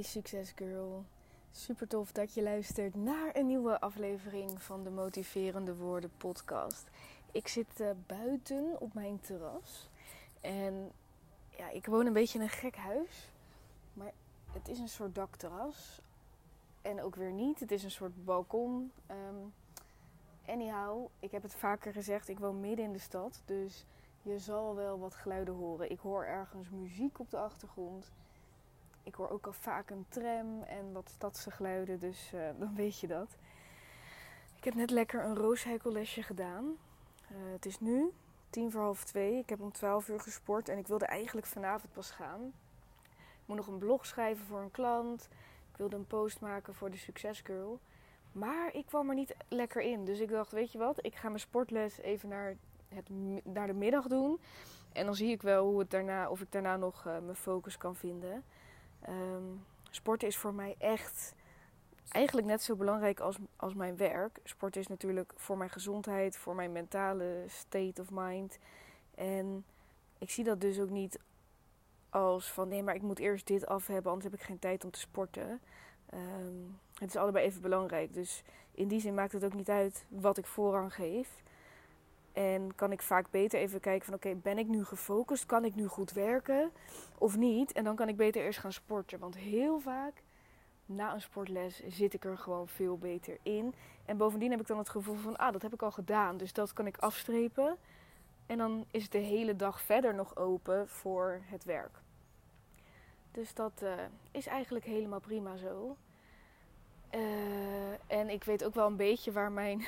Hey Succes Girl. Super tof dat je luistert naar een nieuwe aflevering van de Motiverende Woorden podcast. Ik zit uh, buiten op mijn terras. En ja, ik woon een beetje in een gek huis. Maar het is een soort dakterras. En ook weer niet. Het is een soort balkon. Um, anyhow, ik heb het vaker gezegd. Ik woon midden in de stad. Dus je zal wel wat geluiden horen. Ik hoor ergens muziek op de achtergrond. Ik hoor ook al vaak een tram en wat stadse geluiden, dus uh, dan weet je dat. Ik heb net lekker een roosheikellesje gedaan. Uh, het is nu tien voor half twee. Ik heb om twaalf uur gesport en ik wilde eigenlijk vanavond pas gaan. Ik moet nog een blog schrijven voor een klant. Ik wilde een post maken voor de Success Girl. Maar ik kwam er niet lekker in. Dus ik dacht, weet je wat, ik ga mijn sportles even naar, het, de middag doen. En dan zie ik wel hoe het daarna, of ik daarna nog uh, mijn focus kan vinden. Um, sporten is voor mij echt eigenlijk net zo belangrijk als, als mijn werk. Sporten is natuurlijk voor mijn gezondheid, voor mijn mentale state of mind. En ik zie dat dus ook niet als van nee, maar ik moet eerst dit af hebben, anders heb ik geen tijd om te sporten. Um, het is allebei even belangrijk. Dus in die zin maakt het ook niet uit wat ik voorrang geef. En kan ik vaak beter even kijken van oké, ben ik nu gefocust? Kan ik nu goed werken of niet? En dan kan ik beter eerst gaan sporten. Want heel vaak na een sportles zit ik er gewoon veel beter in. En bovendien heb ik dan het gevoel van ah, dat heb ik al gedaan. Dus dat kan ik afstrepen. En dan is de hele dag verder nog open voor het werk. Dus dat uh, is eigenlijk helemaal prima zo. Uh, en ik weet ook wel een beetje waar mijn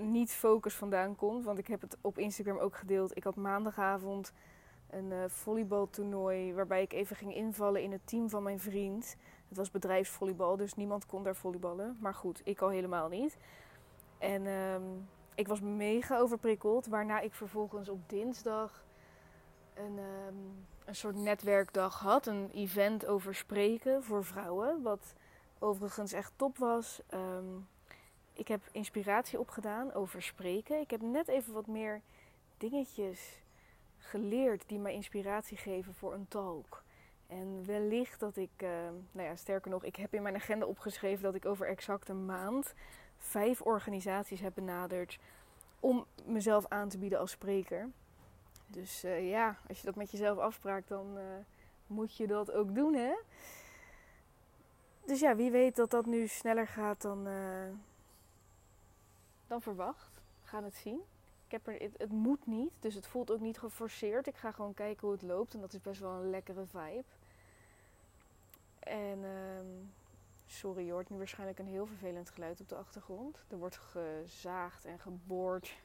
niet focus vandaan komt. Want ik heb het op Instagram ook gedeeld. Ik had maandagavond een uh, volleybaltoernooi waarbij ik even ging invallen in het team van mijn vriend. Het was bedrijfsvolleybal, dus niemand kon daar volleyballen. Maar goed, ik al helemaal niet. En um, ik was mega overprikkeld. Waarna ik vervolgens op dinsdag een, um, een soort netwerkdag had. Een event over spreken voor vrouwen. Wat overigens echt top was. Um, ik heb inspiratie opgedaan over spreken. Ik heb net even wat meer dingetjes geleerd die mij inspiratie geven voor een talk. En wellicht dat ik, uh, nou ja, sterker nog, ik heb in mijn agenda opgeschreven dat ik over exact een maand vijf organisaties heb benaderd om mezelf aan te bieden als spreker. Dus uh, ja, als je dat met jezelf afspraakt, dan uh, moet je dat ook doen, hè? Dus ja, wie weet dat dat nu sneller gaat dan, dan verwacht. We gaan het zien. Ik heb er, het, moet niet, dus het voelt ook niet geforceerd. Ik ga gewoon kijken hoe het loopt en dat is best wel een lekkere vibe. En um, sorry, je hoort nu waarschijnlijk een heel vervelend geluid op de achtergrond. Er wordt gezaagd en geboord.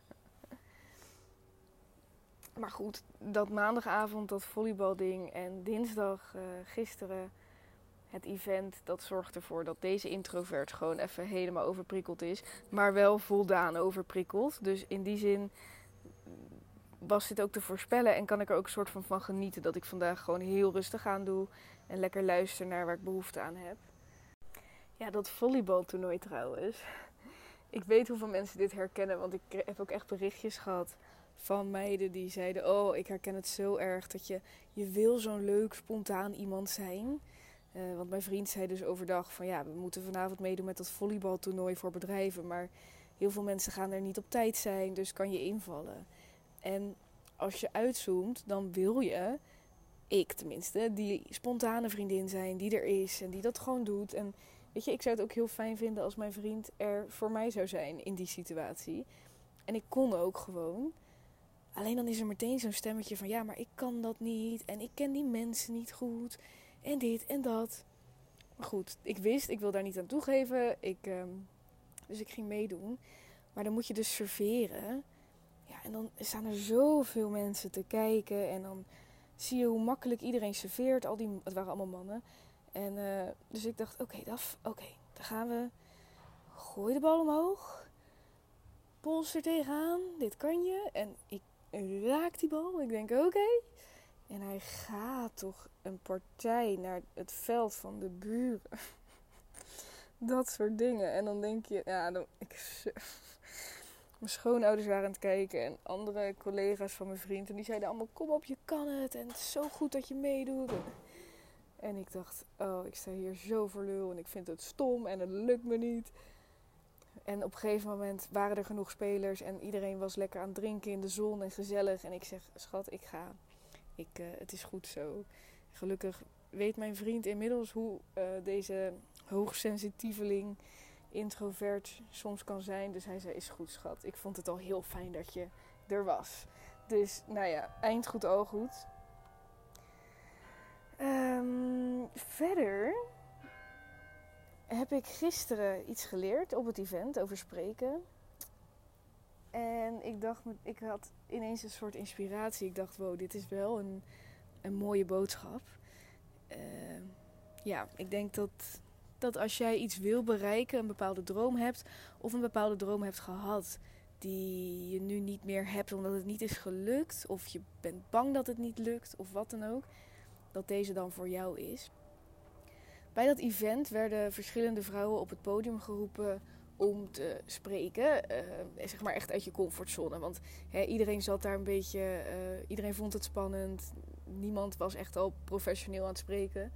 maar goed, dat maandagavond, dat volleybalding en dinsdag, uh, gisteren het event, dat zorgt ervoor dat deze introvert gewoon even helemaal overprikkeld is. Maar wel voldaan overprikkeld. Dus in die zin was dit ook te voorspellen en kan ik er ook een soort van van genieten. Dat ik vandaag gewoon heel rustig aan doe en lekker luister naar waar ik behoefte aan heb. Ja, dat volleybaltoernooi trouwens. Ik weet hoeveel mensen dit herkennen, want ik heb ook echt berichtjes gehad van meiden die zeiden: Oh, ik herken het zo erg dat je, je wil zo'n leuk, spontaan iemand zijn. Uh, want mijn vriend zei dus overdag van ja, we moeten vanavond meedoen met dat volleybaltoernooi voor bedrijven. Maar heel veel mensen gaan er niet op tijd zijn, dus kan je invallen. En als je uitzoomt, dan wil je, ik tenminste, die spontane vriendin zijn die er is en die dat gewoon doet. En weet je, ik zou het ook heel fijn vinden als mijn vriend er voor mij zou zijn in die situatie. En ik kon ook gewoon. Alleen dan is er meteen zo'n stemmetje van ja, maar ik kan dat niet en ik ken die mensen niet goed en dit en dat. Maar goed, ik wist, ik wil daar niet aan toegeven. Ik, um, dus ik ging meedoen. Maar dan moet je dus serveren. Ja, en dan staan er zoveel mensen te kijken. En dan zie je hoe makkelijk iedereen serveert. Al die, het waren allemaal mannen. En uh, dus ik dacht, oké, okay, oké, dan gaan we. Gooi de bal omhoog. Pols er tegenaan. Dit kan je. En ik raak die bal. Ik denk, oké. En hij gaat toch een partij naar het veld van de buren. Dat soort dingen. En dan denk je, ja, dan, ik, mijn schoonouders waren aan het kijken en andere collega's van mijn vriend. En die zeiden allemaal, kom op, je kan het. En het is zo goed dat je meedoet. En ik dacht, oh, ik sta hier zo voor lul en ik vind het stom en het lukt me niet. En op een gegeven moment waren er genoeg spelers en iedereen was lekker aan het drinken in de zon en gezellig. En ik zeg, schat, ik ga. Ik, uh, het is goed zo. Gelukkig weet mijn vriend inmiddels hoe uh, deze hoogsensitieveling, introvert soms kan zijn. Dus hij zei, is goed schat. Ik vond het al heel fijn dat je er was. Dus nou ja, eind goed, al goed. Um, verder heb ik gisteren iets geleerd op het event over spreken. En ik dacht, ik had ineens een soort inspiratie. Ik dacht, wow, dit is wel een, een mooie boodschap. Uh, ja, ik denk dat, dat als jij iets wil bereiken, een bepaalde droom hebt, of een bepaalde droom hebt gehad die je nu niet meer hebt omdat het niet is gelukt, of je bent bang dat het niet lukt, of wat dan ook, dat deze dan voor jou is. Bij dat event werden verschillende vrouwen op het podium geroepen om te spreken. Uh, zeg maar echt uit je comfortzone. Want hè, iedereen zat daar een beetje. Uh, iedereen vond het spannend. Niemand was echt al professioneel aan het spreken.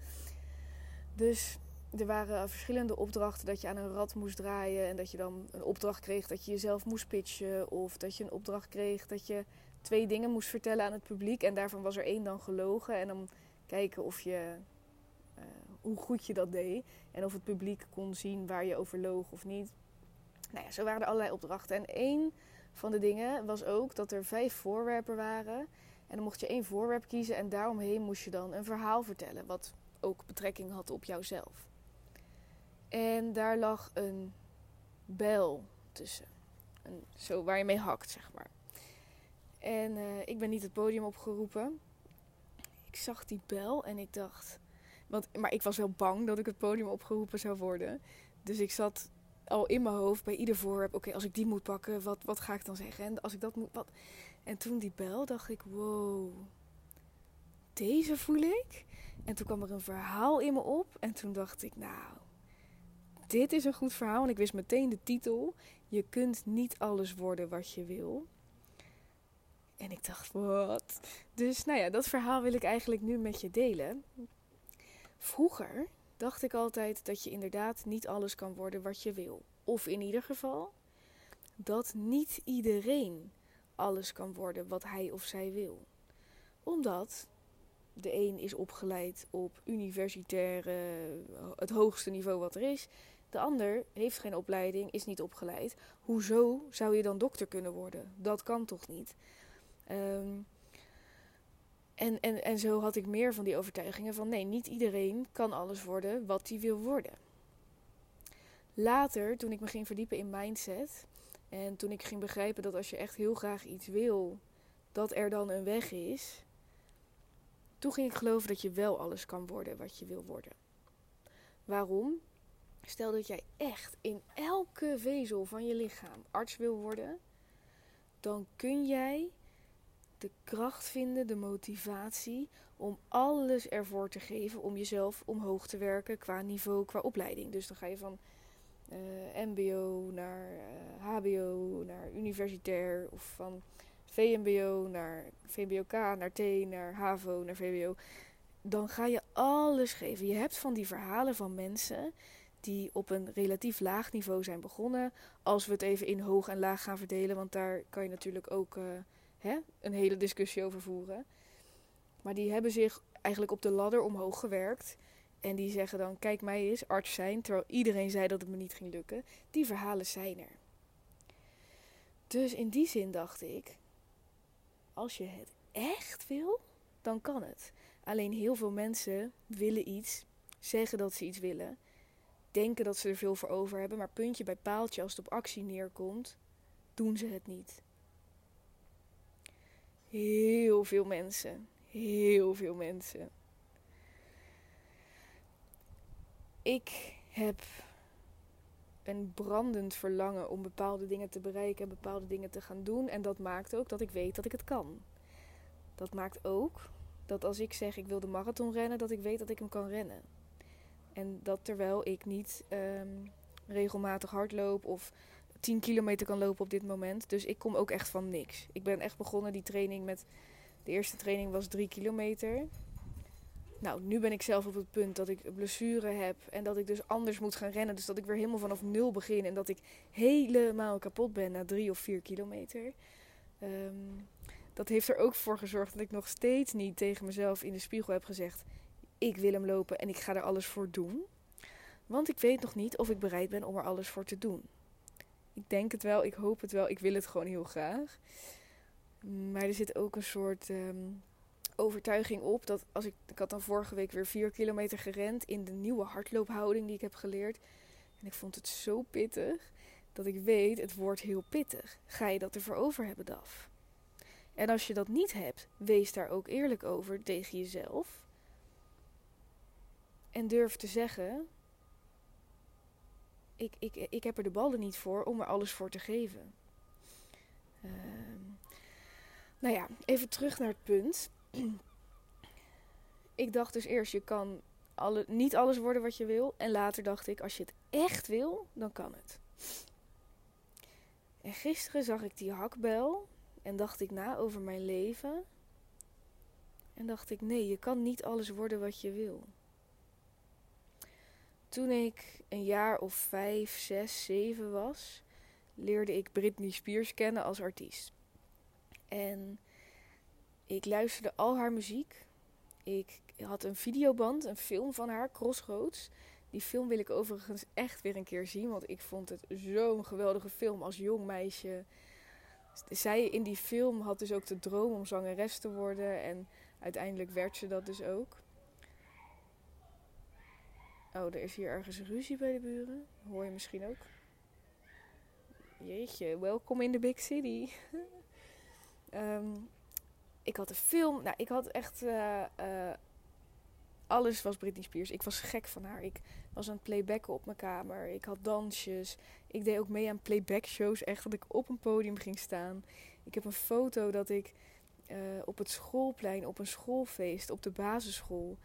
Dus er waren verschillende opdrachten dat je aan een rad moest draaien. En dat je dan een opdracht kreeg dat je jezelf moest pitchen. Of dat je een opdracht kreeg dat je twee dingen moest vertellen aan het publiek. En daarvan was er één dan gelogen. En dan kijken of je hoe goed je dat deed. En of het publiek kon zien waar je over loog of niet. Nou ja, zo waren er allerlei opdrachten. En één van de dingen was ook dat er vijf voorwerpen waren. En dan mocht je één voorwerp kiezen en daaromheen moest je dan een verhaal vertellen. Wat ook betrekking had op jouzelf. En daar lag een bel tussen. Een, zo waar je mee hakt, zeg maar. En uh, ik ben niet het podium opgeroepen. Ik zag die bel en ik dacht: want, maar ik was wel bang dat ik het podium opgeroepen zou worden. Dus ik zat al in mijn hoofd bij ieder voorwerp. Oké, als ik die moet pakken, wat, wat ga ik dan zeggen? En als ik dat moet. Wat... En toen die bel, dacht ik: wow, deze voel ik. En toen kwam er een verhaal in me op. En toen dacht ik: nou, dit is een goed verhaal. En ik wist meteen de titel: Je kunt niet alles worden wat je wil. En ik dacht: wat? Dus nou ja, dat verhaal wil ik eigenlijk nu met je delen. Vroeger dacht ik altijd dat je inderdaad niet alles kan worden wat je wil. Of in ieder geval dat niet iedereen alles kan worden wat hij of zij wil. Omdat de een is opgeleid op universitaire, het hoogste niveau wat er is. De ander heeft geen opleiding, is niet opgeleid. Hoezo zou je dan dokter kunnen worden? Dat kan toch niet? Um, en, en, en zo had ik meer van die overtuigingen van nee, niet iedereen kan alles worden wat hij wil worden. Later, toen ik me ging verdiepen in mindset en toen ik ging begrijpen dat als je echt heel graag iets wil, dat er dan een weg is, toen ging ik geloven dat je wel alles kan worden wat je wil worden. Waarom? Stel dat jij echt in elke vezel van je lichaam arts wil worden, dan kun jij de kracht vinden, de motivatie om alles ervoor te geven om jezelf omhoog te werken qua niveau, qua opleiding. Dus dan ga je van uh, MBO naar HBO eh, naar universitair of van VMBO naar VBOK naar T naar HAVO naar VWO. Dan ga je alles geven. Je hebt van die verhalen van mensen die op een relatief laag niveau zijn begonnen. Als we het even in hoog en laag gaan verdelen, want daar kan je natuurlijk ook. Uh, hè, een hele discussie over voeren. Maar die hebben zich eigenlijk op de ladder omhoog gewerkt. En die zeggen dan: Kijk, mij eens arts zijn. Terwijl iedereen zei dat het me niet ging lukken. Die verhalen zijn er. Dus in die zin dacht ik: Als je het echt wil, dan kan het. Alleen heel veel mensen willen iets, zeggen dat ze iets willen, denken dat ze er veel voor over hebben, maar puntje bij paaltje, als het op actie neerkomt, doen ze het niet heel veel mensen. Heel veel mensen. Ik heb een brandend verlangen om bepaalde dingen te bereiken en bepaalde dingen te gaan doen. En dat maakt ook dat ik weet dat ik het kan. Dat maakt ook dat als ik zeg ik wil de marathon rennen, dat ik weet dat ik hem kan rennen. En dat terwijl ik niet um, regelmatig hardloop of 10 kilometer kan lopen op dit moment. Dus ik kom ook echt van niks. Ik ben echt begonnen die training met. De eerste training was 3 kilometer. Nou, nu ben ik zelf op het punt dat ik blessure heb en dat ik dus anders moet gaan rennen. Dus dat ik weer helemaal vanaf nul begin en dat ik helemaal kapot ben na drie of vier kilometer. Ehm, dat heeft er ook voor gezorgd dat ik nog steeds niet tegen mezelf in de spiegel heb gezegd: Ik wil hem lopen en ik ga er alles voor doen. Want ik weet nog niet of ik bereid ben om er alles voor te doen. Ik denk het wel, ik hoop het wel, ik wil het gewoon heel graag. Maar er zit ook een soort ehm, overtuiging op dat als ik. Ik had dan vorige week weer vier kilometer gerend in de nieuwe hardloophouding die ik heb geleerd. En ik vond het zo pittig dat ik weet, het wordt heel pittig. Ga je dat ervoor over hebben, Daf? En als je dat niet hebt, wees daar ook eerlijk over tegen jezelf. En durf te zeggen: ik, ik, ik heb er de ballen niet voor om er alles voor te geven. Ehm, nou ja, even terug naar het punt. ik dacht dus eerst, je kan niet alles worden wat je wil. En later dacht ik, als je het echt wil, dan kan het. En gisteren zag ik die hakbel en dacht ik na over mijn leven. En dacht ik, nee, je kan niet alles worden wat je wil. Toen ik een jaar of vijf, zes, zeven was, leerde ik Britney Spears kennen als artiest. En ik luisterde al haar muziek. Ik had een videoband, een film van haar, Crossroads. Die film wil ik overigens echt weer een keer zien, want ik vond het zo'n geweldige film als jong meisje. Zij in die film had dus ook de droom om zangeres te worden en uiteindelijk werd ze dat dus ook. Oh, er is hier ergens ruzie bij de buren. Hoor je misschien ook. Jeetje, welkom in de big city. Ehm, ik had een film. Nou, ik had echt. Uh, uh, alles was Britney Spears. Ik was gek van haar. Ik was aan het playbacken op mijn kamer. Ik had dansjes. Ik deed ook mee aan playback shows. Echt dat ik op een podium ging staan. Ik heb een foto dat ik uh, op het schoolplein, op een schoolfeest, op de basisschool.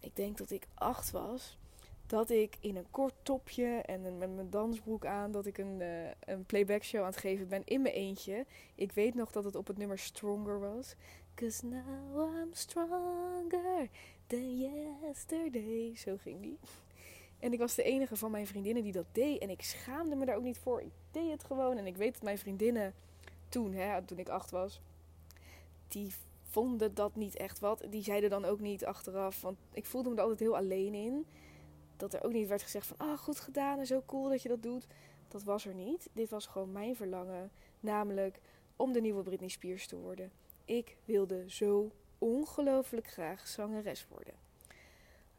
Ik denk dat ik acht was dat ik in een kort topje en met mijn dansbroek aan, dat ik een, uh, een playback show aan het geven ben in mijn eentje. Ik weet nog dat het op het nummer Stronger was. Cause now I'm stronger than yesterday. Zo ging die. En ik was de enige van mijn vriendinnen die dat deed. En ik schaamde me daar ook niet voor. Ik deed het gewoon. En ik weet dat mijn vriendinnen toen, hè, toen ik acht was, die vonden dat niet echt wat. Die zeiden dan ook niet achteraf. Want ik voelde me er altijd heel alleen in dat er ook niet werd gezegd van, ah, goed gedaan en zo cool dat je dat doet. Dat was er niet. Dit was gewoon mijn verlangen, namelijk om de nieuwe Britney Spears te worden. Ik wilde zo ongelooflijk graag zangeres worden.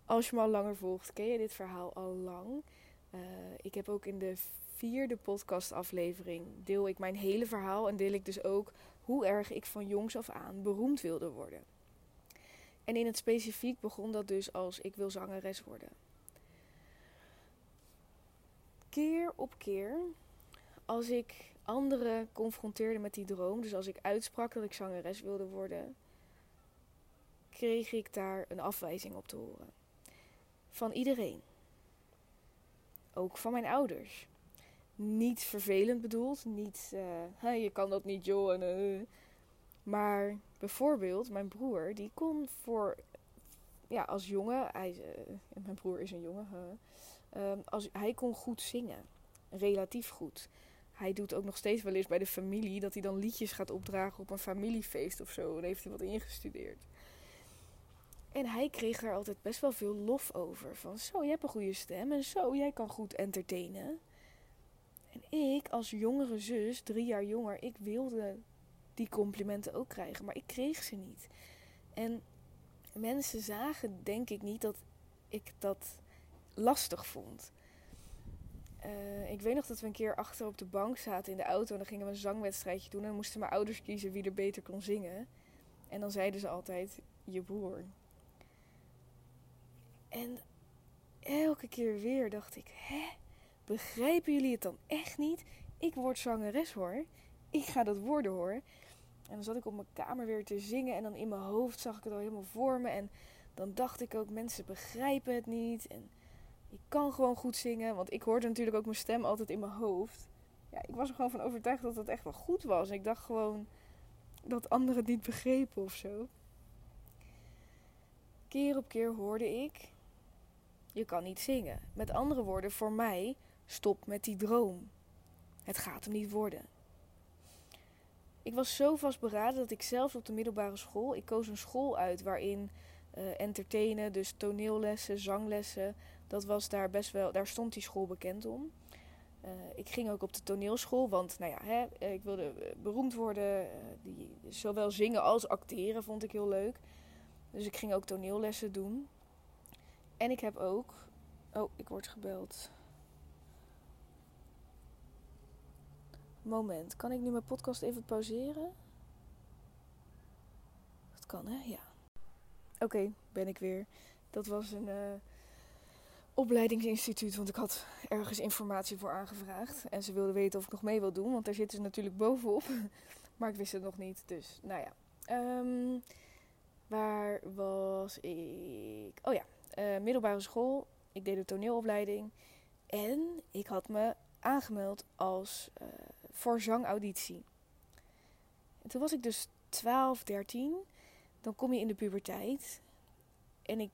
Als je me al langer volgt, ken je dit verhaal al lang. Uh, ik heb ook in de vierde podcastaflevering deel ik mijn hele verhaal en deel ik dus ook hoe erg ik van jongs af aan beroemd wilde worden. En in het specifiek begon dat dus als ik wil zangeres worden keer op keer, als ik anderen confronteerde met die droom, dus als ik uitsprak dat ik zangeres wilde worden, kreeg ik daar een afwijzing op te horen. Van iedereen. Ook van mijn ouders. Niet vervelend bedoeld, niet uh, je kan dat niet joh. En, uh. Maar bijvoorbeeld mijn broer, die kon voor, ja, als jongen, hij, mijn broer is een jongen, Um, als, hij kon goed zingen. Relatief goed. Hij doet ook nog steeds wel eens bij de familie dat hij dan liedjes gaat opdragen op een familiefeest of zo. En heeft hij wat ingestudeerd. En hij kreeg daar altijd best wel veel lof over. Van zo, je hebt een goede stem en zo, jij kan goed entertainen. En ik als jongere zus, drie jaar jonger, ik wilde die complimenten ook krijgen, maar ik kreeg ze niet. En mensen zagen denk ik niet dat ik dat lastig vond. Uh, ik weet nog dat we een keer achter op de bank zaten in de auto en dan gingen we een zangwedstrijdje doen en dan moesten mijn ouders kiezen wie er beter kon zingen. En dan zeiden ze altijd je broer. En elke keer weer dacht ik, hè, begrijpen jullie het dan echt niet? Ik word zangeres hoor. Ik ga dat worden hoor. En dan zat ik op mijn kamer weer te zingen en dan in mijn hoofd zag ik het al helemaal voor me. En dan dacht ik ook, mensen begrijpen het niet. En ik kan gewoon goed zingen. Want ik hoorde natuurlijk ook mijn stem altijd in mijn hoofd. Ja, ik was er gewoon van overtuigd dat het echt wel goed was. Ik dacht gewoon dat anderen het niet begrepen of zo. keer op keer hoorde ik: je kan niet zingen. Met andere woorden, voor mij, stop met die droom. Het gaat hem niet worden. Ik was zo vastberaden dat ik zelfs op de middelbare school, ik koos een school uit waarin uh, entertainen, dus toneellessen, zanglessen, dat was daar best wel, daar stond die school bekend om. Uh, ik ging ook op de toneelschool, want nou ja, hè, eh, ik wilde beroemd worden. Die, zowel zingen als acteren vond ik heel leuk. Dus ik ging ook toneellessen doen. En ik heb ook. Oh, ik word gebeld. Moment, kan ik nu mijn podcast even pauzeren? Dat kan, hè? Ja. Oké, ben ik weer. Dat was een uh, opleidingsinstituut, want ik had ergens informatie voor aangevraagd. En ze wilden weten of ik nog mee wil doen, want daar zitten ze natuurlijk bovenop. maar ik wist het nog niet, dus nou ja. Um, waar was ik? Oh ja, uh, middelbare school. Ik deed de toneelopleiding. En ik had me aangemeld als uh, voor zangauditie. En toen was ik dus 12, 13. Dan kom je in de puberteit. En ik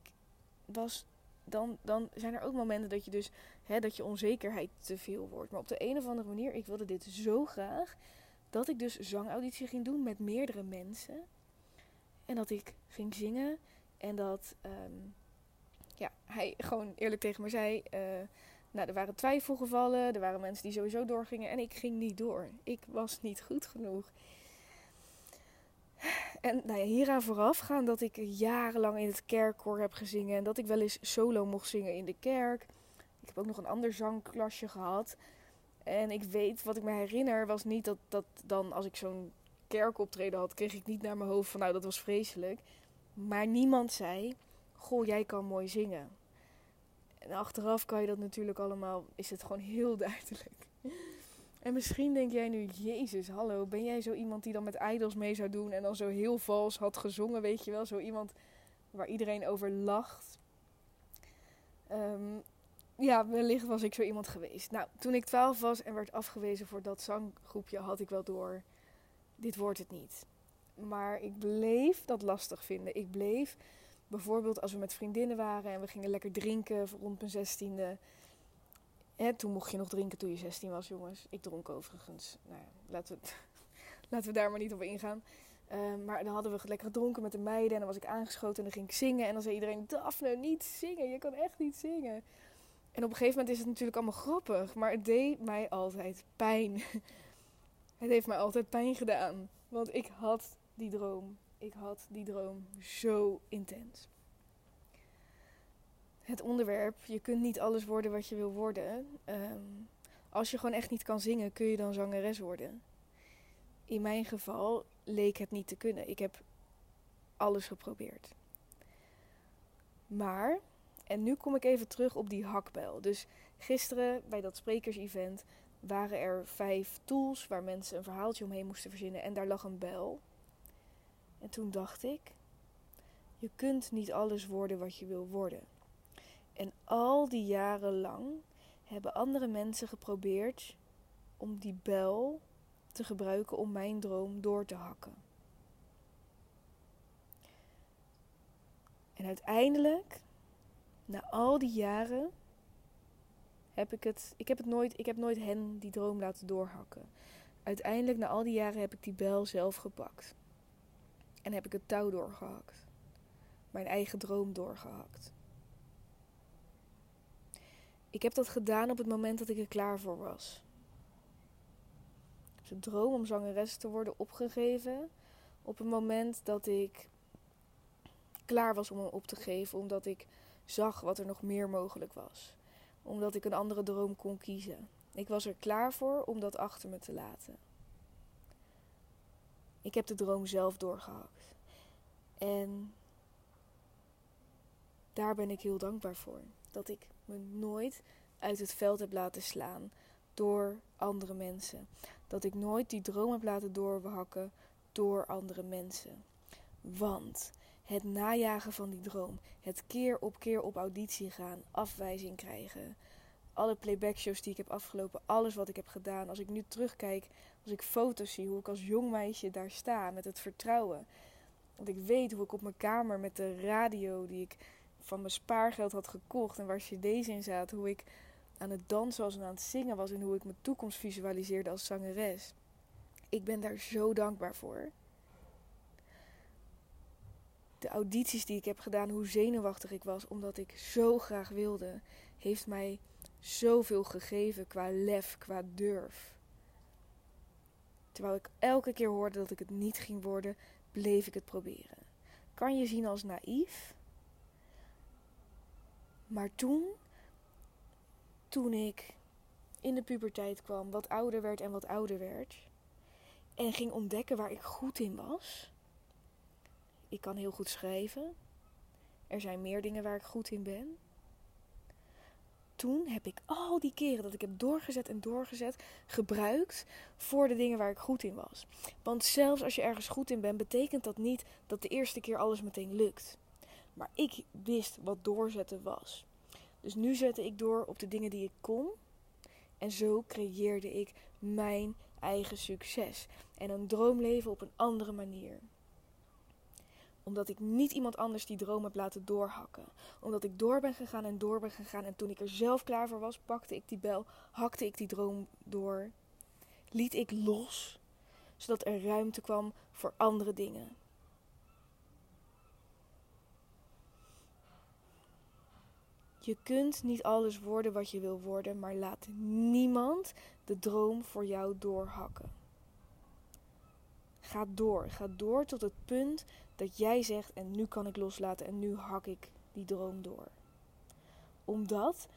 was. Dan, dan zijn er ook momenten dat je dus. Hè, dat je onzekerheid te veel wordt. Maar op de een of andere manier, ik wilde dit zo graag. Dat ik dus zangauditie ging doen met meerdere mensen. En dat ik ging zingen. En dat um, ja, hij gewoon eerlijk tegen me zei. Uh, nou, er waren twijfelgevallen. Er waren mensen die sowieso doorgingen. En ik ging niet door. Ik was niet goed genoeg. En nou ja, hieraan vooraf gaan dat ik jarenlang in het kerkkoor heb gezingen. En dat ik wel eens solo mocht zingen in de kerk. Ik heb ook nog een ander zangklasje gehad. En ik weet, wat ik me herinner, was niet dat, dat dan als ik zo'n kerkoptreden had, kreeg ik niet naar mijn hoofd van nou, dat was vreselijk. Maar niemand zei, goh, jij kan mooi zingen. En achteraf kan je dat natuurlijk allemaal, is het gewoon heel duidelijk. En misschien denk jij nu, Jezus, hallo, ben jij zo iemand die dan met idols mee zou doen en dan zo heel vals had gezongen, weet je wel? Zo iemand waar iedereen over lacht. Um, ja, wellicht was ik zo iemand geweest. Nou, toen ik 12 was en werd afgewezen voor dat zanggroepje, had ik wel door, dit wordt het niet. Maar ik bleef dat lastig vinden. Ik bleef bijvoorbeeld als we met vriendinnen waren en we gingen lekker drinken rond mijn zestiende. Toen mocht je nog drinken toen je 16 was, jongens. Ik dronk overigens. Nou ja, laten we, laten we daar maar niet op ingaan. Uh, maar dan hadden we lekker gedronken met de meiden en dan was ik aangeschoten en dan ging ik zingen. En dan zei iedereen, Daphne, niet zingen, je kan echt niet zingen. En op een gegeven moment is het natuurlijk allemaal grappig, maar het deed mij altijd pijn. het heeft mij altijd pijn gedaan, want ik had die droom. Ik had die droom zo intens. Het onderwerp, je kunt niet alles worden wat je wil worden. Um, als je gewoon echt niet kan zingen, kun je dan zangeres worden. In mijn geval leek het niet te kunnen. Ik heb alles geprobeerd. Maar, en nu kom ik even terug op die hakbel. Dus gisteren bij dat sprekersevent waren er vijf tools waar mensen een verhaaltje omheen moesten verzinnen. En daar lag een bel. En toen dacht ik, je kunt niet alles worden wat je wil worden. En al die jaren lang hebben andere mensen geprobeerd om die bel te gebruiken om mijn droom door te hakken. En uiteindelijk, na al die jaren, heb ik het. Ik heb het nooit. Ik heb nooit hen die droom laten doorhakken. Uiteindelijk, na al die jaren, heb ik die bel zelf gepakt. En heb ik het touw doorgehakt. Mijn eigen droom doorgehakt. Ik heb dat gedaan op het moment dat ik er klaar voor was. de droom om zangeres te worden opgegeven op het moment dat ik klaar was om hem op te geven, omdat ik zag wat er nog meer mogelijk was. Omdat ik een andere droom kon kiezen. Ik was er klaar voor om dat achter me te laten. Ik heb de droom zelf doorgehakt. En daar ben ik heel dankbaar voor. Dat ik me nooit uit het veld heb laten slaan door andere mensen. Dat ik nooit die droom heb laten doorhakken door andere mensen. Want het najagen van die droom, het keer op keer op auditie gaan, afwijzing krijgen, alle playbackshows die ik heb afgelopen, alles wat ik heb gedaan. Als ik nu terugkijk, als ik foto's zie, hoe ik als jong meisje daar sta met het vertrouwen. Want ik weet hoe ik op mijn kamer met de radio die ik van mijn spaargeld had gekocht en waar cd's in zaten, hoe ik aan het dansen was en aan het zingen was en hoe ik mijn toekomst visualiseerde als zangeres. Ik ben daar zo dankbaar voor. De audities die ik heb gedaan, hoe zenuwachtig ik was, omdat ik zo graag wilde, heeft mij zoveel gegeven qua lef, qua durf. Terwijl ik elke keer hoorde dat ik het niet ging worden, bleef ik het proberen. Kan je zien als naïef? Maar toen, toen ik in de puberteit kwam, wat ouder werd en wat ouder werd, en ging ontdekken waar ik goed in was. Ik kan heel goed schrijven. Er zijn meer dingen waar ik goed in ben toen heb ik al die keren dat ik heb doorgezet en doorgezet, gebruikt voor de dingen waar ik goed in was. Want zelfs als je ergens goed in bent, betekent dat niet dat de eerste keer alles meteen lukt. Maar ik wist wat doorzetten was. Dus nu zette ik door op de dingen die ik kon. En zo creëerde ik mijn eigen succes. En een droomleven op een andere manier omdat ik niet iemand anders die droom heb laten doorhakken. Omdat ik door ben gegaan en door ben gegaan. En toen ik er zelf klaar voor was, pakte ik die bel, hakte ik die droom door. Liet ik los, zodat er ruimte kwam voor andere dingen. Je kunt niet alles worden wat je wil worden, maar laat niemand de droom voor jou doorhakken. Ga door. Ga door tot het punt dat jij zegt: en nu kan ik loslaten en nu hak ik die droom door. Omdat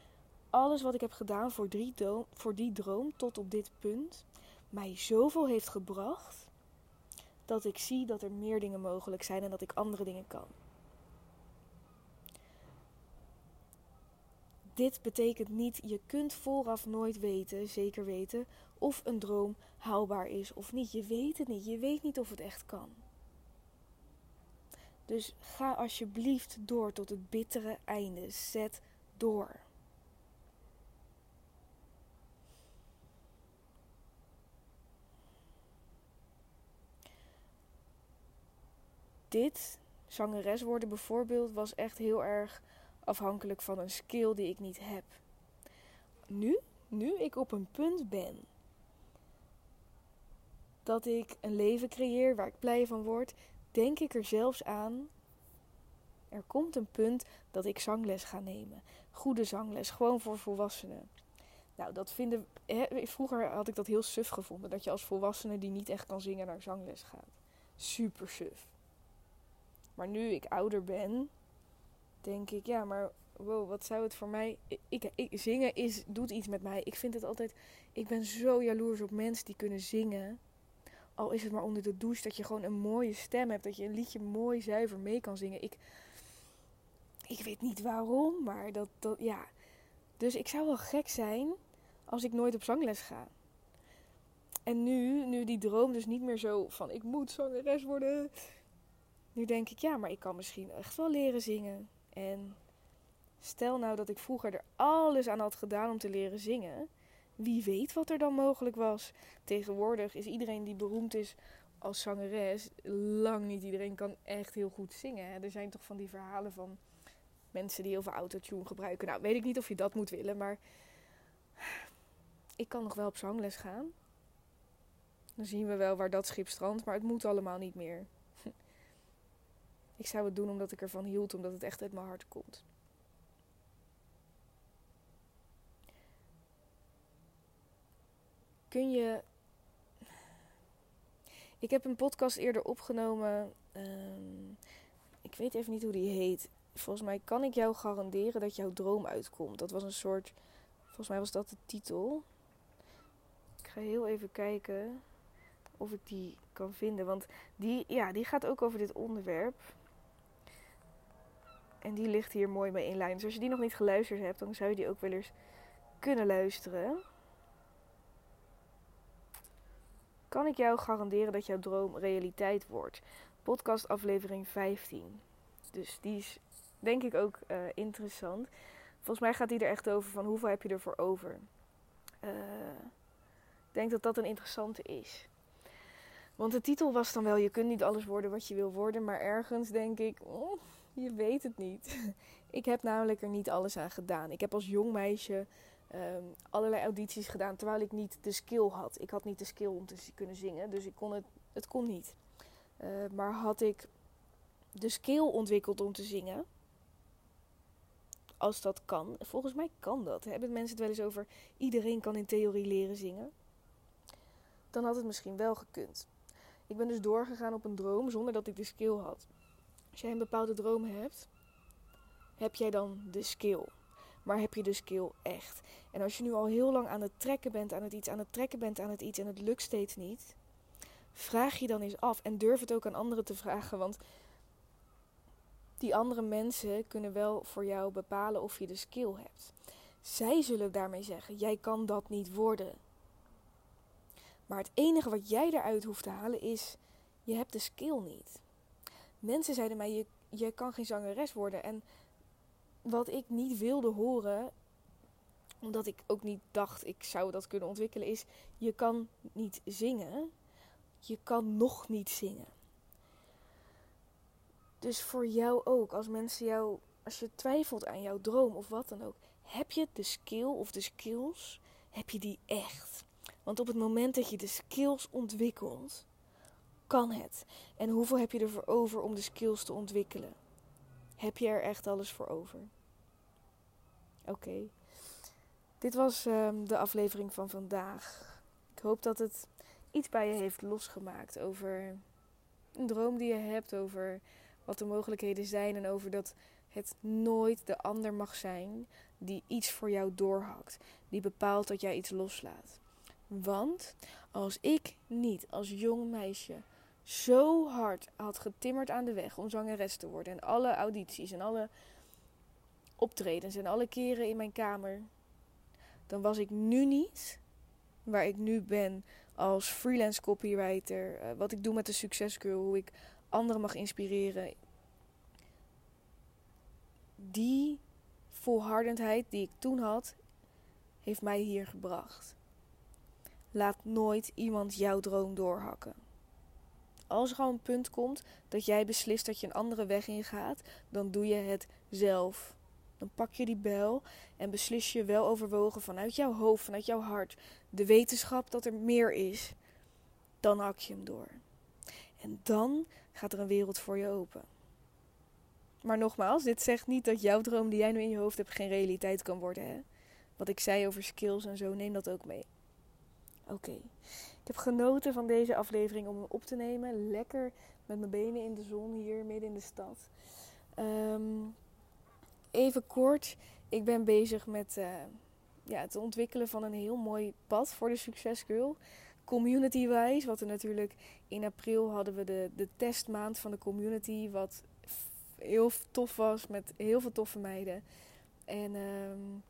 alles wat ik heb gedaan voor die, droom, voor die droom tot op dit punt mij zoveel heeft gebracht dat ik zie dat er meer dingen mogelijk zijn en dat ik andere dingen kan. Dit betekent niet, je kunt vooraf nooit weten, zeker weten, of een droom haalbaar is of niet. Je weet het niet. Je weet niet of het echt kan. Dus ga alsjeblieft door tot het bittere einde. Zet door. Dit, zangeres worden bijvoorbeeld, was echt heel erg afhankelijk van een skill die ik niet heb. Nu, nu ik op een punt ben dat ik een leven creëer waar ik blij van word, denk ik er zelfs aan. Er komt een punt dat ik zangles ga nemen. Goede zangles, gewoon voor volwassenen. Nou, dat vinden. Vroeger had ik dat heel suf gevonden. Dat je als volwassene die niet echt kan zingen naar zangles gaat. Super suf. Maar nu ik ouder ben, denk ik, ja, maar wow, wat zou het voor mij. Ik, ik, zingen is, doet iets met mij. Ik vind het altijd. Ik ben zo jaloers op mensen die kunnen zingen al is het maar onder de douche, dat je gewoon een mooie stem hebt. Dat je een liedje mooi zuiver mee kan zingen. Ik, ik weet niet waarom, maar dat, dat, ja. Dus ik zou wel gek zijn als ik nooit op zangles ga. En nu, nu die droom dus niet meer zo van ik moet zangeres worden. Nu denk ik, ja, maar ik kan misschien echt wel leren zingen. En stel nou dat ik vroeger er alles aan had gedaan om te leren zingen wie weet wat er dan mogelijk was. Tegenwoordig is iedereen die beroemd is als zangeres, lang niet iedereen kan echt heel goed zingen. Er zijn toch van die verhalen van mensen die heel veel autotune gebruiken. Nou, weet ik niet of je dat moet willen, maar ik kan nog wel op zangles gaan. Dan zien we wel waar dat schip strandt, maar het moet allemaal niet meer. Ik zou het doen omdat ik ervan hield, omdat het echt uit mijn hart komt. kun je. Ik heb een podcast eerder opgenomen. Ehm, ik weet even niet hoe die heet. Volgens mij kan ik jou garanderen dat jouw droom uitkomt. Dat was een soort. Volgens mij was dat de titel. Ik ga heel even kijken of ik die kan vinden. Want die, ja, die gaat ook over dit onderwerp. En die ligt hier mooi mee in lijn. Dus als je die nog niet geluisterd hebt, dan zou je die ook wel eens kunnen luisteren kan ik jou garanderen dat jouw droom realiteit wordt. Podcast aflevering 15. Dus die is denk ik ook uh, interessant. Volgens mij gaat die er echt over van hoeveel heb je ervoor over. Uh, ik denk dat dat een interessante is. Want de titel was dan wel: Je kunt niet alles worden wat je wil worden. Maar ergens denk ik: oh, Je weet het niet. ik heb namelijk er niet alles aan gedaan. Ik heb als jong meisje um, allerlei audities gedaan terwijl ik niet de skill had. Ik had niet de skill om te kunnen zingen, dus ik kon het, het kon niet. Uh, maar had ik de skill ontwikkeld om te zingen, als dat kan, volgens mij kan dat. Hebben mensen het wel eens over iedereen kan in theorie leren zingen? Dan had het misschien wel gekund. Ik ben dus doorgegaan op een droom zonder dat ik de skill had. Als jij een bepaalde droom hebt, heb jij dan de skill. Maar heb je de skill echt? En als je nu al heel lang aan het trekken bent, aan het iets, aan het trekken bent, aan het iets en het lukt steeds niet, vraag je dan eens af en durf het ook aan anderen te vragen. Want die andere mensen kunnen wel voor jou bepalen of je de skill hebt. Zij zullen daarmee zeggen: jij kan dat niet worden. Maar het enige wat jij eruit hoeft te halen is: je hebt de skill niet. Mensen zeiden mij: je, je kan geen zangeres worden. En wat ik niet wilde horen, omdat ik ook niet dacht ik zou dat kunnen ontwikkelen, is: je kan niet zingen. Je kan nog niet zingen. Dus voor jou ook, als mensen jou, als je twijfelt aan jouw droom of wat dan ook, heb je de skill of de skills, heb je die echt? Want op het moment dat je de skills ontwikkelt, kan het. En hoeveel heb je ervoor over om de skills te ontwikkelen? Heb je er echt alles voor over? Oké. Dit was um, de aflevering van vandaag. Ik hoop dat het iets bij je heeft losgemaakt over een droom die je hebt, over wat de mogelijkheden zijn en over dat het nooit de ander mag zijn die iets voor jou doorhakt, die bepaalt dat jij iets loslaat. Want als ik niet als jong meisje zo hard had getimmerd aan de weg om zangeres te worden en alle audities en alle optredens en alle keren in mijn kamer, dan was ik nu niet waar ik nu ben als freelance copywriter, uh, wat ik doe met de succescurve, hoe ik anderen mag inspireren. Die volhardendheid die ik toen had, heeft mij hier gebracht. Laat nooit iemand jouw droom doorhakken. Als er al een punt komt dat jij beslist dat je een andere weg ingaat, dan doe je het zelf. Dan pak je die bel en beslis je wel overwogen vanuit jouw hoofd, vanuit jouw hart, de wetenschap dat er meer is. Dan hak je hem door. En dan gaat er een wereld voor je open. Maar nogmaals, dit zegt niet dat jouw droom die jij nu in je hoofd hebt geen realiteit kan worden. Hè? Wat ik zei over skills en zo, neem dat ook mee. Oké, heb genoten van deze aflevering om hem op te nemen. Lekker met mijn benen in de zon hier midden in de stad. Um, even kort, ik ben bezig met uh, ja, het ontwikkelen van een heel mooi pad voor de Success Girl. Community-wise, wat er natuurlijk in april hadden we de, de testmaand van de community, wat heel tof was met heel veel toffe meiden. En um,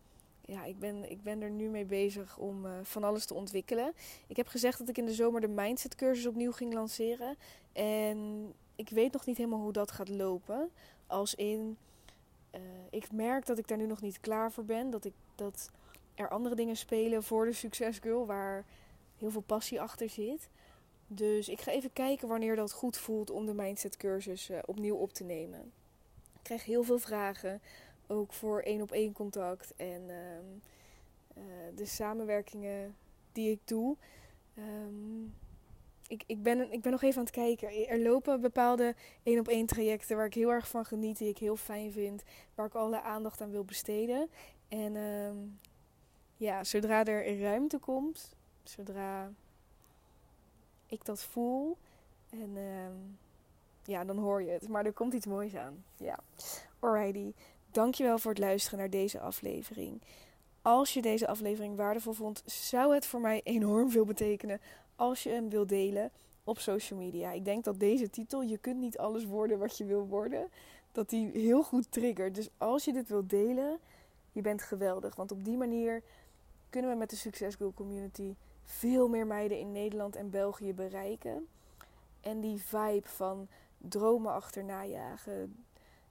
ja, ik ben, ik ben er nu mee bezig om uh, van alles te ontwikkelen. Ik heb gezegd dat ik in de zomer de mindset cursus opnieuw ging lanceren. En ik weet nog niet helemaal hoe dat gaat lopen. Als in, uh, ik merk dat ik daar nu nog niet klaar voor ben. Dat, ik, dat er andere dingen spelen voor de Success Girl waar heel veel passie achter zit. Dus ik ga even kijken wanneer dat goed voelt om de mindset cursus uh, opnieuw op te nemen. Ik krijg heel veel vragen, ook voor één op één contact en um, uh, de samenwerkingen die ik doe. Um, ik, ik, ben, ik ben nog even aan het kijken. Er lopen bepaalde één op één trajecten waar ik heel erg van geniet, die ik heel fijn vind, waar ik alle aandacht aan wil besteden. En um, ja, zodra er ruimte komt, zodra ik dat voel, en ja, dan hoor je het. Maar er komt iets moois aan. Ja. Alrighty. Dankjewel voor het luisteren naar deze aflevering. Als je deze aflevering waardevol vond, zou het voor mij enorm veel betekenen als je hem wil delen op social media. Ik denk dat deze titel, je kunt niet alles worden wat je wil worden, dat die heel goed triggert. Dus als je dit wilt delen, je bent geweldig. Want op die manier kunnen we met de Success Girl Community veel meer meiden in Nederland en België bereiken. En die vibe van dromen achterna jagen,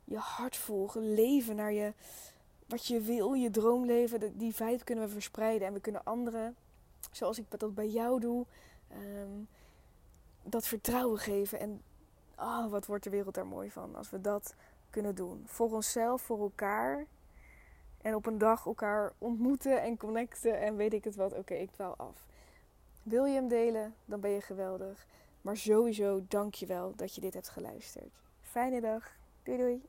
je hart volgen, leven naar je, wat je wil, je droomleven, die vibe kunnen we verspreiden. En we kunnen anderen, zoals ik dat bij jou doe, um, dat vertrouwen geven. En oh, wat wordt de wereld daar mooi van als we dat kunnen doen. Voor onszelf, voor elkaar. En op een dag elkaar ontmoeten en connecten en weet ik het wat. Oké, ik dwaal af. Wil je hem delen, dan ben je geweldig. Maar sowieso dank je wel dat je dit hebt geluisterd. Fijne dag. Doei doei.